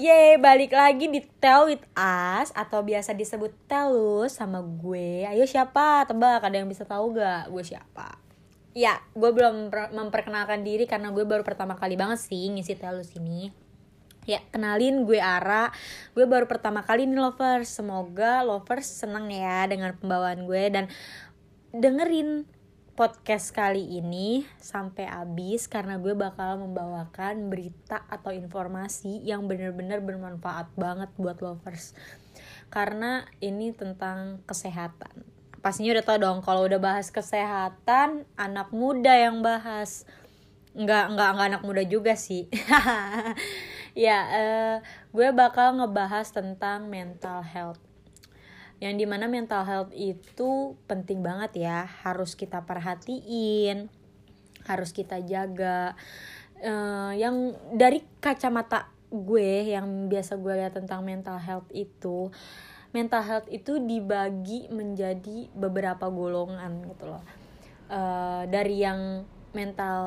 Yeay, balik lagi di Tell with Us atau biasa disebut Telus sama gue. Ayo siapa? Tebak, ada yang bisa tahu gak gue siapa? Ya, gue belum memperkenalkan diri karena gue baru pertama kali banget sih ngisi Telus ini. Ya, kenalin gue Ara. Gue baru pertama kali nih lovers. Semoga lovers seneng ya dengan pembawaan gue dan dengerin podcast kali ini sampai habis karena gue bakal membawakan berita atau informasi yang bener-bener bermanfaat banget buat lovers. Karena ini tentang kesehatan. Pastinya udah tau dong kalau udah bahas kesehatan anak muda yang bahas. Nggak nggak nggak anak muda juga sih. Ya uh, gue bakal ngebahas tentang mental health yang di mana mental health itu penting banget ya. Harus kita perhatiin harus kita jaga. Uh, yang dari kacamata gue yang biasa gue lihat tentang mental health itu mental health itu dibagi menjadi beberapa golongan gitu loh. Uh, dari yang mental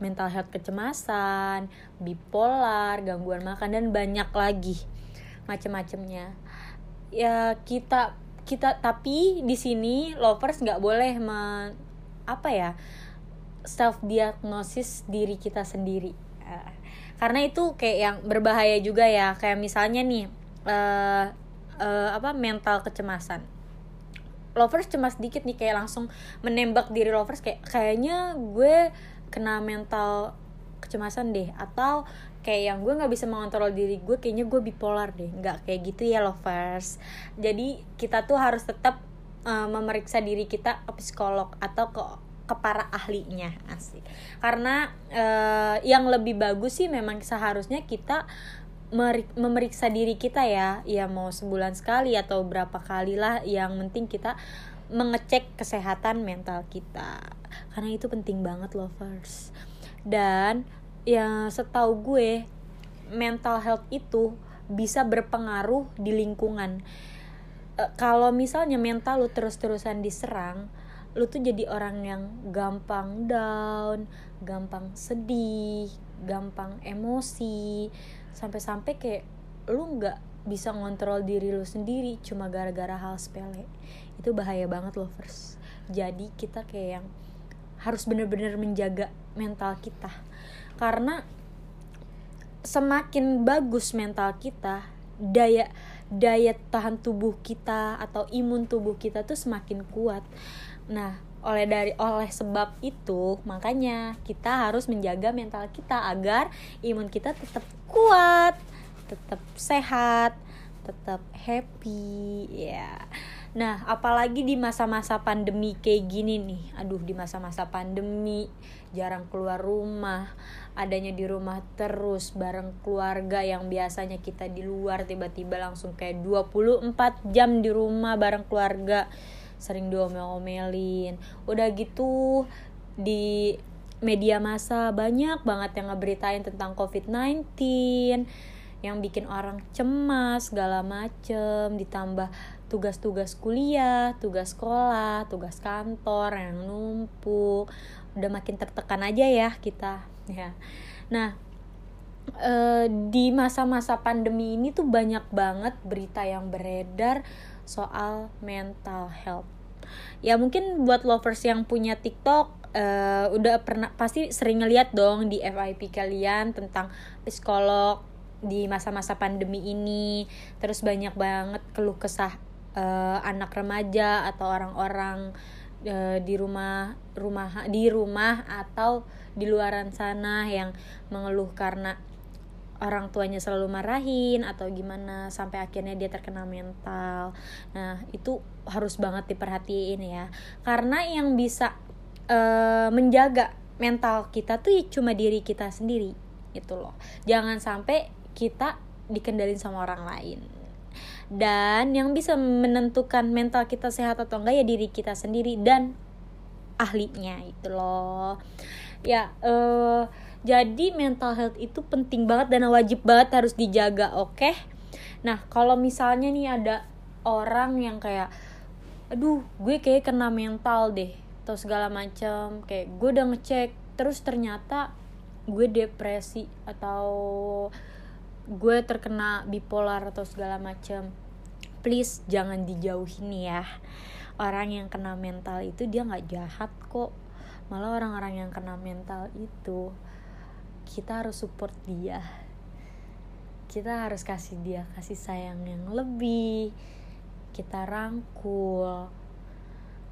mental health kecemasan bipolar gangguan makan dan banyak lagi macam-macamnya ya kita kita tapi di sini lovers nggak boleh me, apa ya self diagnosis diri kita sendiri. Uh, karena itu kayak yang berbahaya juga ya. Kayak misalnya nih uh, uh, apa mental kecemasan. Lovers cemas dikit nih kayak langsung menembak diri lovers kayak kayaknya gue kena mental kecemasan deh atau kayak yang gue nggak bisa mengontrol diri gue kayaknya gue bipolar deh. Nggak kayak gitu ya lovers. Jadi kita tuh harus tetap uh, memeriksa diri kita ke psikolog atau ke ke para ahlinya asik. Karena uh, yang lebih bagus sih memang seharusnya kita memeriksa diri kita ya. Ya mau sebulan sekali atau berapa kali lah yang penting kita mengecek kesehatan mental kita. Karena itu penting banget lovers. Dan ya setahu gue mental health itu bisa berpengaruh di lingkungan. E, kalau misalnya mental lu terus-terusan diserang lu tuh jadi orang yang gampang down gampang sedih gampang emosi sampai-sampai kayak lu nggak bisa ngontrol diri lu sendiri cuma gara-gara hal sepele. Itu bahaya banget lovers jadi kita kayak yang harus bener-bener menjaga mental kita karena semakin bagus mental kita daya daya tahan tubuh kita atau imun tubuh kita tuh semakin kuat nah oleh dari oleh sebab itu makanya kita harus menjaga mental kita agar imun kita tetap kuat tetap sehat tetap happy ya yeah. Nah, apalagi di masa-masa pandemi kayak gini nih. Aduh, di masa-masa pandemi jarang keluar rumah, adanya di rumah terus bareng keluarga yang biasanya kita di luar tiba-tiba langsung kayak 24 jam di rumah bareng keluarga. Sering diomel-omelin. Udah gitu di media massa banyak banget yang ngeberitain tentang COVID-19 yang bikin orang cemas segala macem ditambah tugas-tugas kuliah, tugas sekolah, tugas kantor yang numpuk, udah makin tertekan aja ya kita ya. Nah, e, di masa-masa pandemi ini tuh banyak banget berita yang beredar soal mental health. Ya mungkin buat lovers yang punya TikTok uh, udah pernah pasti sering ngeliat dong di FIP kalian tentang psikolog di masa-masa pandemi ini terus banyak banget keluh kesah uh, anak remaja atau orang-orang uh, di rumah rumah di rumah atau di luaran sana yang mengeluh karena orang tuanya selalu marahin atau gimana sampai akhirnya dia terkena mental. Nah, itu harus banget diperhatiin ya. Karena yang bisa uh, menjaga mental kita tuh ya cuma diri kita sendiri itu loh. Jangan sampai kita dikendalin sama orang lain dan yang bisa menentukan mental kita sehat atau enggak ya diri kita sendiri dan ahlinya itu loh ya uh, jadi mental health itu penting banget dan wajib banget harus dijaga oke okay? nah kalau misalnya nih ada orang yang kayak aduh gue kayak kena mental deh atau segala macam kayak gue udah ngecek terus ternyata gue depresi atau gue terkena bipolar atau segala macem please jangan dijauhin ya. Orang yang kena mental itu dia nggak jahat kok. Malah orang-orang yang kena mental itu kita harus support dia. Kita harus kasih dia kasih sayang yang lebih. Kita rangkul.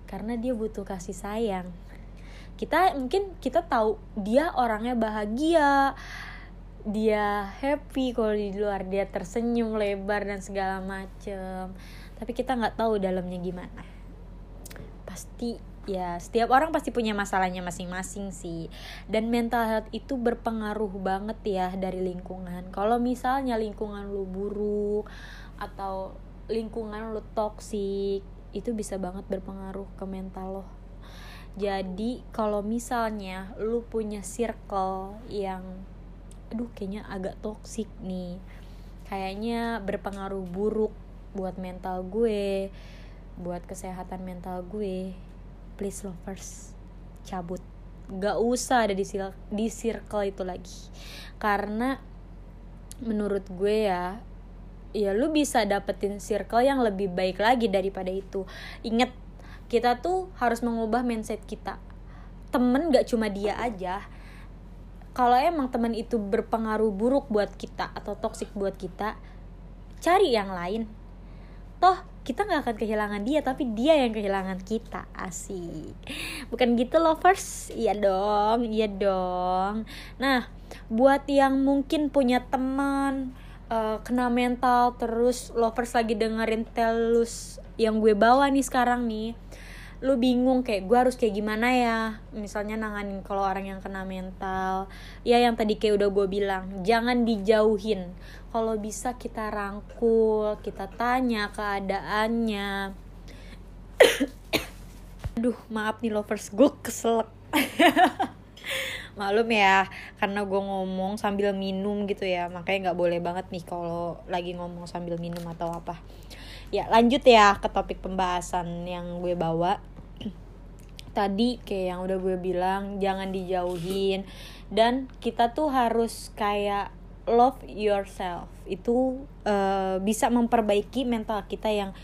Karena dia butuh kasih sayang. Kita mungkin kita tahu dia orangnya bahagia dia happy kalau di luar dia tersenyum lebar dan segala macem. Tapi kita nggak tahu dalamnya gimana. Pasti ya setiap orang pasti punya masalahnya masing-masing sih. Dan mental health itu berpengaruh banget ya dari lingkungan. Kalau misalnya lingkungan lu buruk atau lingkungan lu toksik itu bisa banget berpengaruh ke mental lo. Jadi kalau misalnya lu punya circle yang aduh kayaknya agak toksik nih. Kayaknya berpengaruh buruk buat mental gue buat kesehatan mental gue. Please lovers cabut. Gak usah ada di di circle itu lagi. Karena menurut gue ya ya lu bisa dapetin circle yang lebih baik lagi daripada itu. Inget kita tuh harus mengubah mindset kita. Temen gak cuma dia aja kalau emang temen itu berpengaruh buruk buat kita atau toksik buat kita cari yang lain. Toh kita nggak akan kehilangan dia tapi dia yang kehilangan kita. Asik. Bukan gitu lovers iya dong iya dong. Nah buat yang mungkin punya teman uh, kena mental terus lovers lagi dengerin telus yang gue bawa nih sekarang nih lu bingung kayak gue harus kayak gimana ya? Misalnya nanganin kalau orang yang kena mental. Ya yang tadi kayak udah gue bilang jangan dijauhin. Kalau bisa kita rangkul kita tanya keadaannya. Aduh maaf nih lovers gue keselak. Malum ya karena gue ngomong sambil minum gitu ya. Makanya nggak boleh banget nih kalau lagi ngomong sambil minum atau apa ya lanjut ya ke topik pembahasan yang gue bawa. Tadi kayak yang udah gue bilang jangan dijauhin. Dan kita tuh harus kayak love yourself. Itu uh, bisa memperbaiki mental kita yang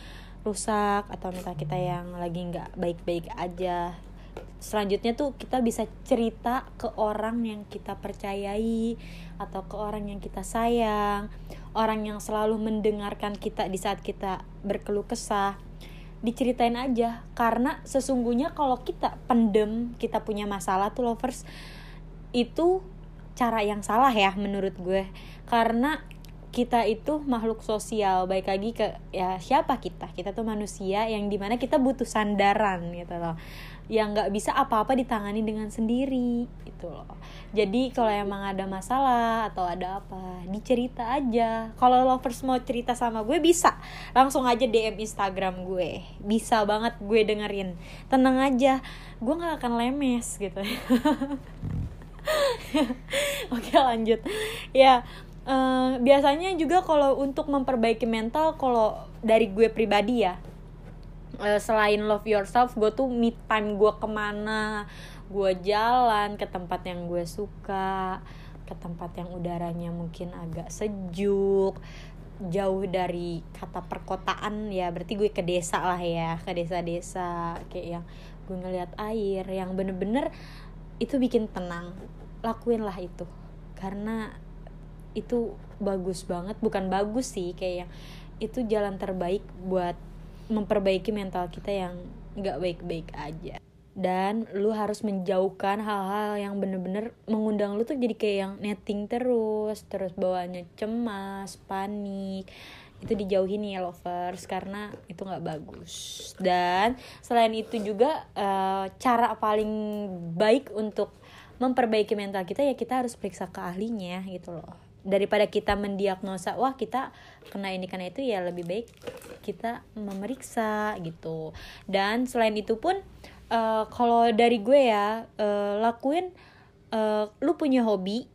rusak atau mental kita yang lagi nggak baik-baik aja selanjutnya tuh kita bisa cerita ke orang yang kita percayai atau ke orang yang kita sayang orang yang selalu mendengarkan kita di saat kita berkeluh kesah. Diceritain aja karena sesungguhnya kalau kita pendem kita punya masalah tuh lovers itu cara yang salah ya menurut gue. Karena kita itu makhluk sosial baik lagi ke ya siapa kita? Kita tuh manusia yang di mana kita butuh sandaran gitu loh yang nggak bisa apa-apa ditangani dengan sendiri itu loh. Jadi kalau emang ada masalah atau ada apa dicerita aja. Kalau lovers mau cerita sama gue bisa. Langsung aja DM Instagram gue. Bisa banget gue dengerin. Tenang aja gue nggak akan lemes gitu. Oke lanjut. Ya uh, biasanya juga kalau untuk memperbaiki mental kalau dari gue pribadi ya uh, selain love yourself gue tuh me time gue ke mana? Gue jalan ke tempat yang gue suka ke tempat yang udaranya mungkin agak sejuk jauh dari kata perkotaan ya. Berarti gue ke desa lah ya ke desa-desa kayak yang gue ngeliat air yang bener-bener itu bikin tenang. Lakuin lah itu karena itu bagus banget. Bukan bagus sih kayak yang itu jalan terbaik buat memperbaiki mental kita yang nggak baik-baik aja. Dan lu harus menjauhkan hal-hal yang bener-bener mengundang lu tuh jadi kayak yang netting terus terus bawaannya cemas panik. Itu dijauhin ya lovers karena itu nggak bagus. Dan selain itu juga uh, cara paling baik untuk memperbaiki mental kita ya kita harus periksa ke ahlinya gitu loh daripada kita mendiagnosa wah kita kena ini karena itu ya lebih baik kita memeriksa gitu. Dan selain itu pun uh, kalau dari gue ya uh, lakuin uh, lu punya hobi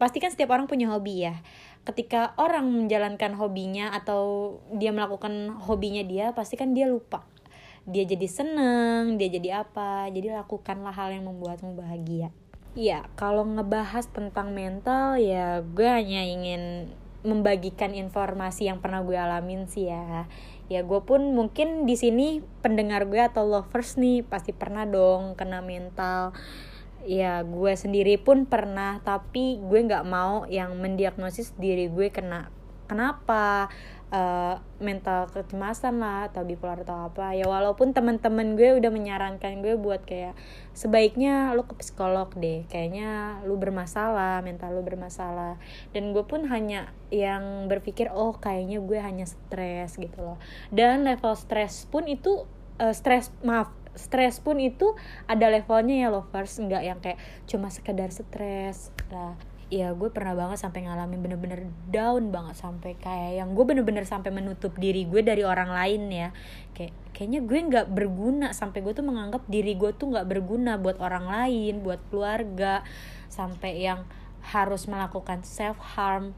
pasti kan setiap orang punya hobi ya. Ketika orang menjalankan hobinya atau dia melakukan hobinya dia pasti kan dia lupa. Dia jadi seneng dia jadi apa jadi lakukanlah hal yang membuatmu bahagia ya kalau ngebahas tentang mental ya gue hanya ingin membagikan informasi yang pernah gue alamin sih ya. Ya gue pun mungkin di sini pendengar gue atau lovers nih pasti pernah dong kena mental. Ya gue sendiri pun pernah tapi gue nggak mau yang mendiagnosis diri gue kena kenapa uh, mental kecemasan lah atau bipolar atau apa. Ya walaupun teman-teman gue udah menyarankan gue buat kayak sebaiknya lu ke psikolog deh kayaknya lu bermasalah mental lu bermasalah. Dan gue pun hanya yang berpikir oh kayaknya gue hanya stres gitu loh. Dan level stres pun itu uh, stres maaf stres pun itu ada levelnya ya lovers. Nggak yang kayak cuma sekedar stres. Lah ya gue pernah banget sampai ngalamin bener-bener down banget sampai kayak yang gue bener-bener sampai menutup diri gue dari orang lain ya. Kayak kayaknya gue nggak berguna sampai gue tuh menganggap diri gue tuh nggak berguna buat orang lain buat keluarga sampai yang harus melakukan self harm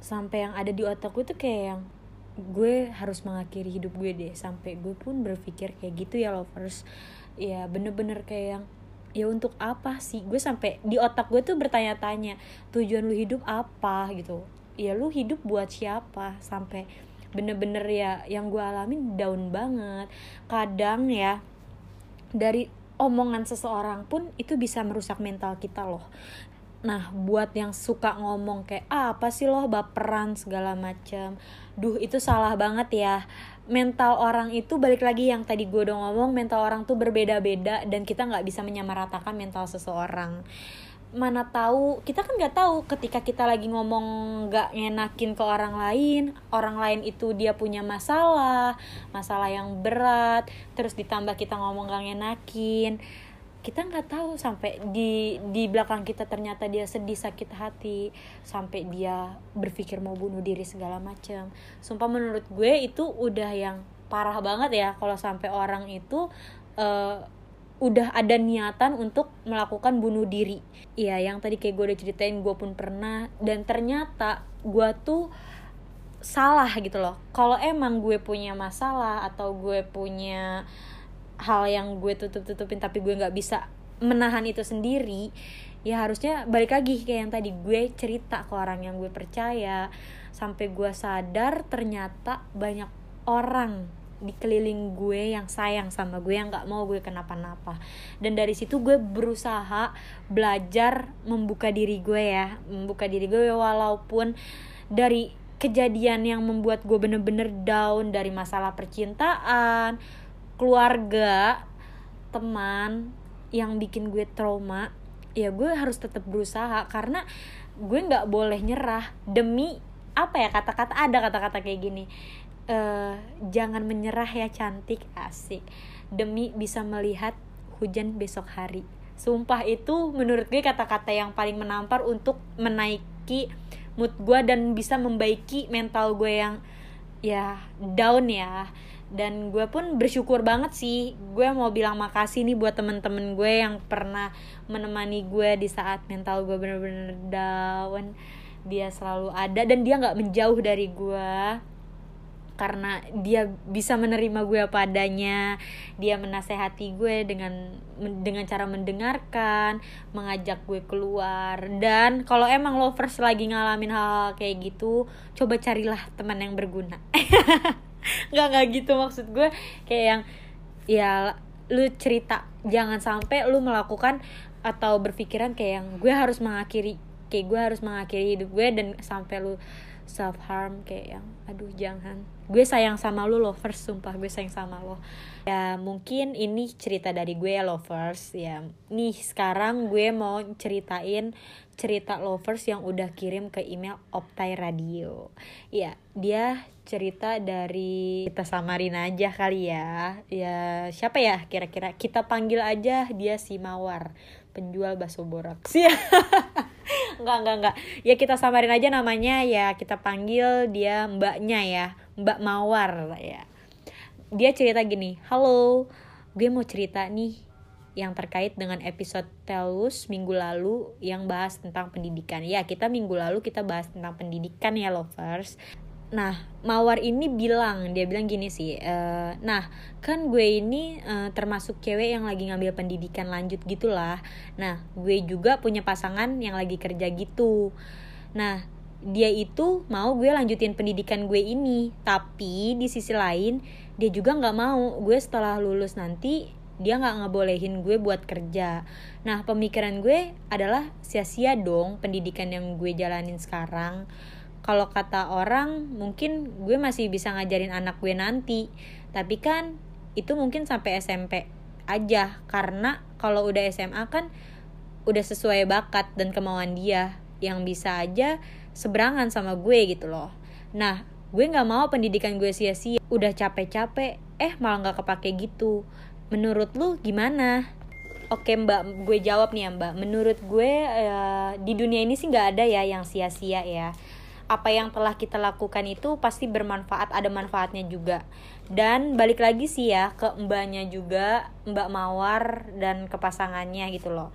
sampai yang ada di otak gue tuh kayak yang gue harus mengakhiri hidup gue deh. Sampai gue pun berpikir kayak gitu ya lovers. Ya bener-bener kayak yang ya untuk apa sih? Gue sampai di otak gue tuh bertanya-tanya tujuan lu hidup apa? gitu. Ya lu hidup buat siapa? Sampai bener-bener ya yang gue alamin down banget. Kadang ya dari omongan seseorang pun itu bisa merusak mental kita loh Nah, buat yang suka ngomong kayak ah, apa sih loh baperan segala macam. Duh, itu salah banget ya. Mental orang itu balik lagi yang tadi gue udah ngomong mental orang tuh berbeda-beda dan kita nggak bisa menyamaratakan mental seseorang. Mana tahu kita kan nggak tahu ketika kita lagi ngomong nggak ngenakin ke orang lain orang lain itu dia punya masalah masalah yang berat terus ditambah kita ngomong gak ngenakin kita nggak tahu sampai di di belakang kita ternyata dia sedih sakit hati sampai dia berpikir mau bunuh diri segala macam sumpah menurut gue itu udah yang parah banget ya kalau sampai orang itu uh, udah ada niatan untuk melakukan bunuh diri. Iya yang tadi kayak gue udah ceritain gue pun pernah dan ternyata gue tuh salah gitu loh. Kalau emang gue punya masalah atau gue punya hal yang gue tutup tutupin tapi gue nggak bisa menahan itu sendiri ya harusnya balik lagi kayak yang tadi gue cerita ke orang yang gue percaya. Sampai gue sadar ternyata banyak orang di keliling gue yang sayang sama gue yang nggak mau gue kenapa-napa. Dan dari situ gue berusaha belajar membuka diri gue ya membuka diri gue walaupun dari kejadian yang membuat gue bener-bener down dari masalah percintaan keluarga teman yang bikin gue trauma ya gue harus tetap berusaha karena gue nggak boleh nyerah demi apa ya kata-kata ada kata-kata kayak gini e, jangan menyerah ya cantik asik demi bisa melihat hujan besok hari. Sumpah itu menurut gue kata-kata yang paling menampar untuk menaiki mood gue dan bisa membaiki mental gue yang ya down ya dan gue pun bersyukur banget sih. Gue mau bilang makasih nih buat temen-temen gue yang pernah menemani gue di saat mental gue bener-bener down. Dia selalu ada dan dia nggak menjauh dari gue. Karena dia bisa menerima gue apa adanya. Dia menasehati gue dengan dengan cara mendengarkan mengajak gue keluar. Dan kalau emang lovers lagi ngalamin hal, -hal kayak gitu coba carilah teman yang berguna nggak nggak gitu maksud gue. Kayak yang ya lu cerita jangan sampai lu melakukan atau berpikiran kayak yang gue harus mengakhiri kayak gue harus mengakhiri hidup gue dan sampai lu self harm kayak yang aduh jangan gue sayang sama lu lovers sumpah gue sayang sama lo. Ya mungkin ini cerita dari gue ya lovers. Ya nih sekarang gue mau ceritain cerita lovers yang udah kirim ke email Optai Radio. Ya dia cerita dari kita samarin aja kali ya. Ya siapa ya kira-kira? Kita panggil aja dia si Mawar penjual bakso boraks ya nggak nggak nggak ya kita samarin aja namanya. Ya kita panggil dia mbaknya ya. Mbak mawar ya. Dia cerita gini halo gue mau cerita nih yang terkait dengan episode Telus minggu lalu yang bahas tentang pendidikan. Ya kita minggu lalu kita bahas tentang pendidikan ya lovers Nah, Mawar ini bilang, dia bilang gini sih, e, nah kan gue ini e, termasuk cewek yang lagi ngambil pendidikan lanjut gitulah. Nah, gue juga punya pasangan yang lagi kerja gitu. Nah, dia itu mau gue lanjutin pendidikan gue ini tapi di sisi lain dia juga nggak mau gue setelah lulus nanti dia nggak ngebolehin gue buat kerja nah pemikiran gue adalah sia-sia dong pendidikan yang gue jalanin sekarang kalau kata orang mungkin gue masih bisa ngajarin anak gue nanti. Tapi kan itu mungkin sampai SMP aja. Karena kalau udah SMA kan udah sesuai bakat dan kemauan dia. Yang bisa aja seberangan sama gue gitu loh. Nah gue nggak mau pendidikan gue sia-sia. Udah capek-capek eh malah nggak kepake gitu. Menurut lu gimana? Oke mbak, gue jawab nih ya mbak. Menurut gue uh, di dunia ini sih nggak ada ya yang sia-sia ya. Apa yang telah kita lakukan itu pasti bermanfaat, ada manfaatnya juga. Dan balik lagi sih ya ke mbaknya juga, mbak Mawar dan ke pasangannya gitu loh.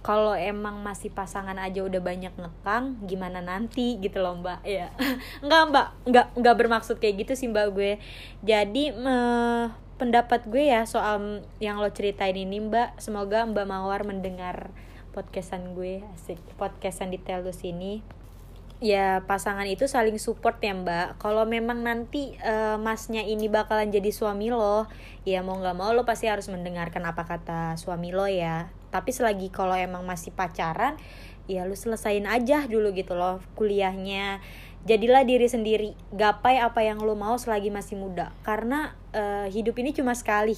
Kalau emang masih pasangan aja udah banyak ngekang gimana nanti gitu loh mbak? Ya nggak mbak. Nggak nggak bermaksud kayak gitu sih mbak gue. Jadi uh, pendapat gue ya soal yang lo ceritain ini mbak semoga mbak mawar mendengar podcastan gue asik podcastan di telus ini ya pasangan itu saling support ya mbak. Kalau memang nanti uh, masnya ini bakalan jadi suami lo ya mau nggak mau lo pasti harus mendengarkan apa kata suami lo ya. Tapi selagi kalau emang masih pacaran ya lu selesain aja dulu gitu loh kuliahnya. Jadilah diri sendiri gapai apa yang lo mau selagi masih muda. Karena uh, hidup ini cuma sekali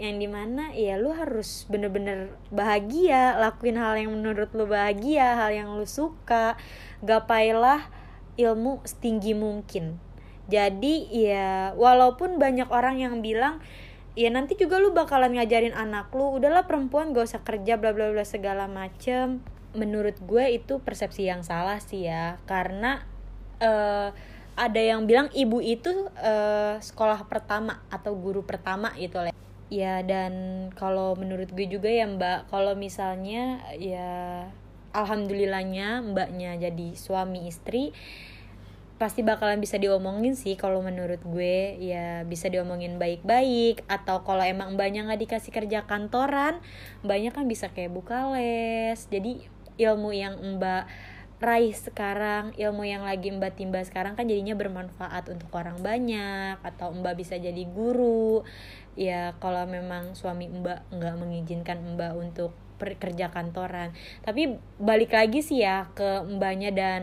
yang di mana ya lu harus bener-bener bahagia lakuin hal yang menurut lu bahagia hal yang lu suka. Gapailah ilmu setinggi mungkin. Jadi ya walaupun banyak orang yang bilang ya nanti juga lu bakalan ngajarin anak lu udahlah perempuan gak usah kerja bla bla bla segala macem. Menurut gue itu persepsi yang salah sih ya. Karena uh, ada yang bilang ibu itu uh, sekolah pertama atau guru pertama gitu lah ya dan kalau menurut gue juga ya mbak kalau misalnya ya alhamdulillahnya mbaknya jadi suami istri pasti bakalan bisa diomongin sih kalau menurut gue. Ya bisa diomongin baik-baik atau kalau emang mbaknya nggak dikasih kerja kantoran mbaknya kan bisa kayak buka les. Jadi ilmu yang mbak raih sekarang ilmu yang lagi mbak timba sekarang kan jadinya bermanfaat untuk orang banyak atau mbak bisa jadi guru. Ya kalau memang suami mbak nggak mengizinkan mbak untuk kerja kantoran. Tapi balik lagi sih ya ke mbaknya dan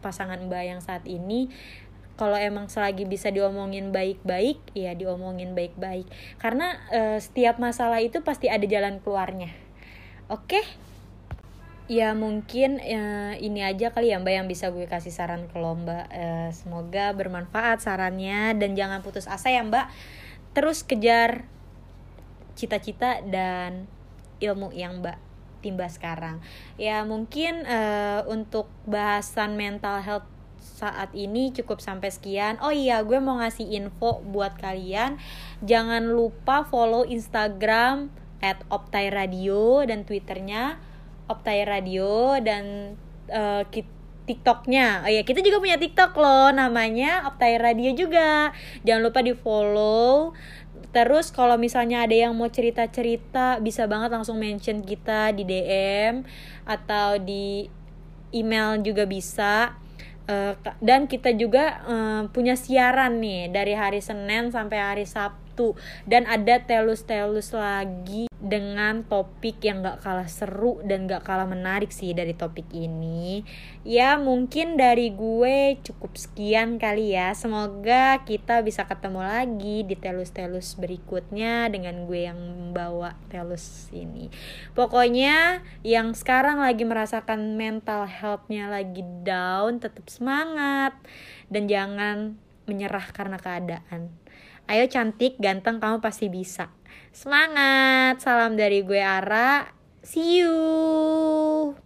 pasangan mbak yang saat ini kalau emang selagi bisa diomongin baik-baik ya diomongin baik-baik. Karena uh, setiap masalah itu pasti ada jalan keluarnya. Oke? okay? Ya mungkin uh, ini aja kali ya mbak yang bisa gue kasih saran ke lomba uh, semoga bermanfaat sarannya dan jangan putus asa ya mbak. Terus kejar cita-cita dan ilmu yang mbak timba sekarang. Ya mungkin uh, untuk bahasan mental health saat ini cukup sampai sekian. Oh iya gue mau ngasih info buat kalian. Jangan lupa follow instagram at optai radio dan twitternya optai radio dan uh, TikToknya, oh ya kita juga punya TikTok loh, namanya Optai Radio juga. Jangan lupa di follow. Terus kalau misalnya ada yang mau cerita-cerita, bisa banget langsung mention kita di DM atau di email juga bisa. Uh, dan kita juga uh, punya siaran nih dari hari Senin sampai hari Sabtu dan ada telus-telus lagi dengan topik yang gak kalah seru dan gak kalah menarik sih dari topik ini. Ya mungkin dari gue cukup sekian kali ya. Semoga kita bisa ketemu lagi di telus-telus berikutnya dengan gue yang membawa telus ini. Pokoknya yang sekarang lagi merasakan mental healthnya lagi down tetap semangat. Dan jangan menyerah karena keadaan ayo cantik ganteng kamu pasti bisa Semangat, salam dari gue Ara. See you.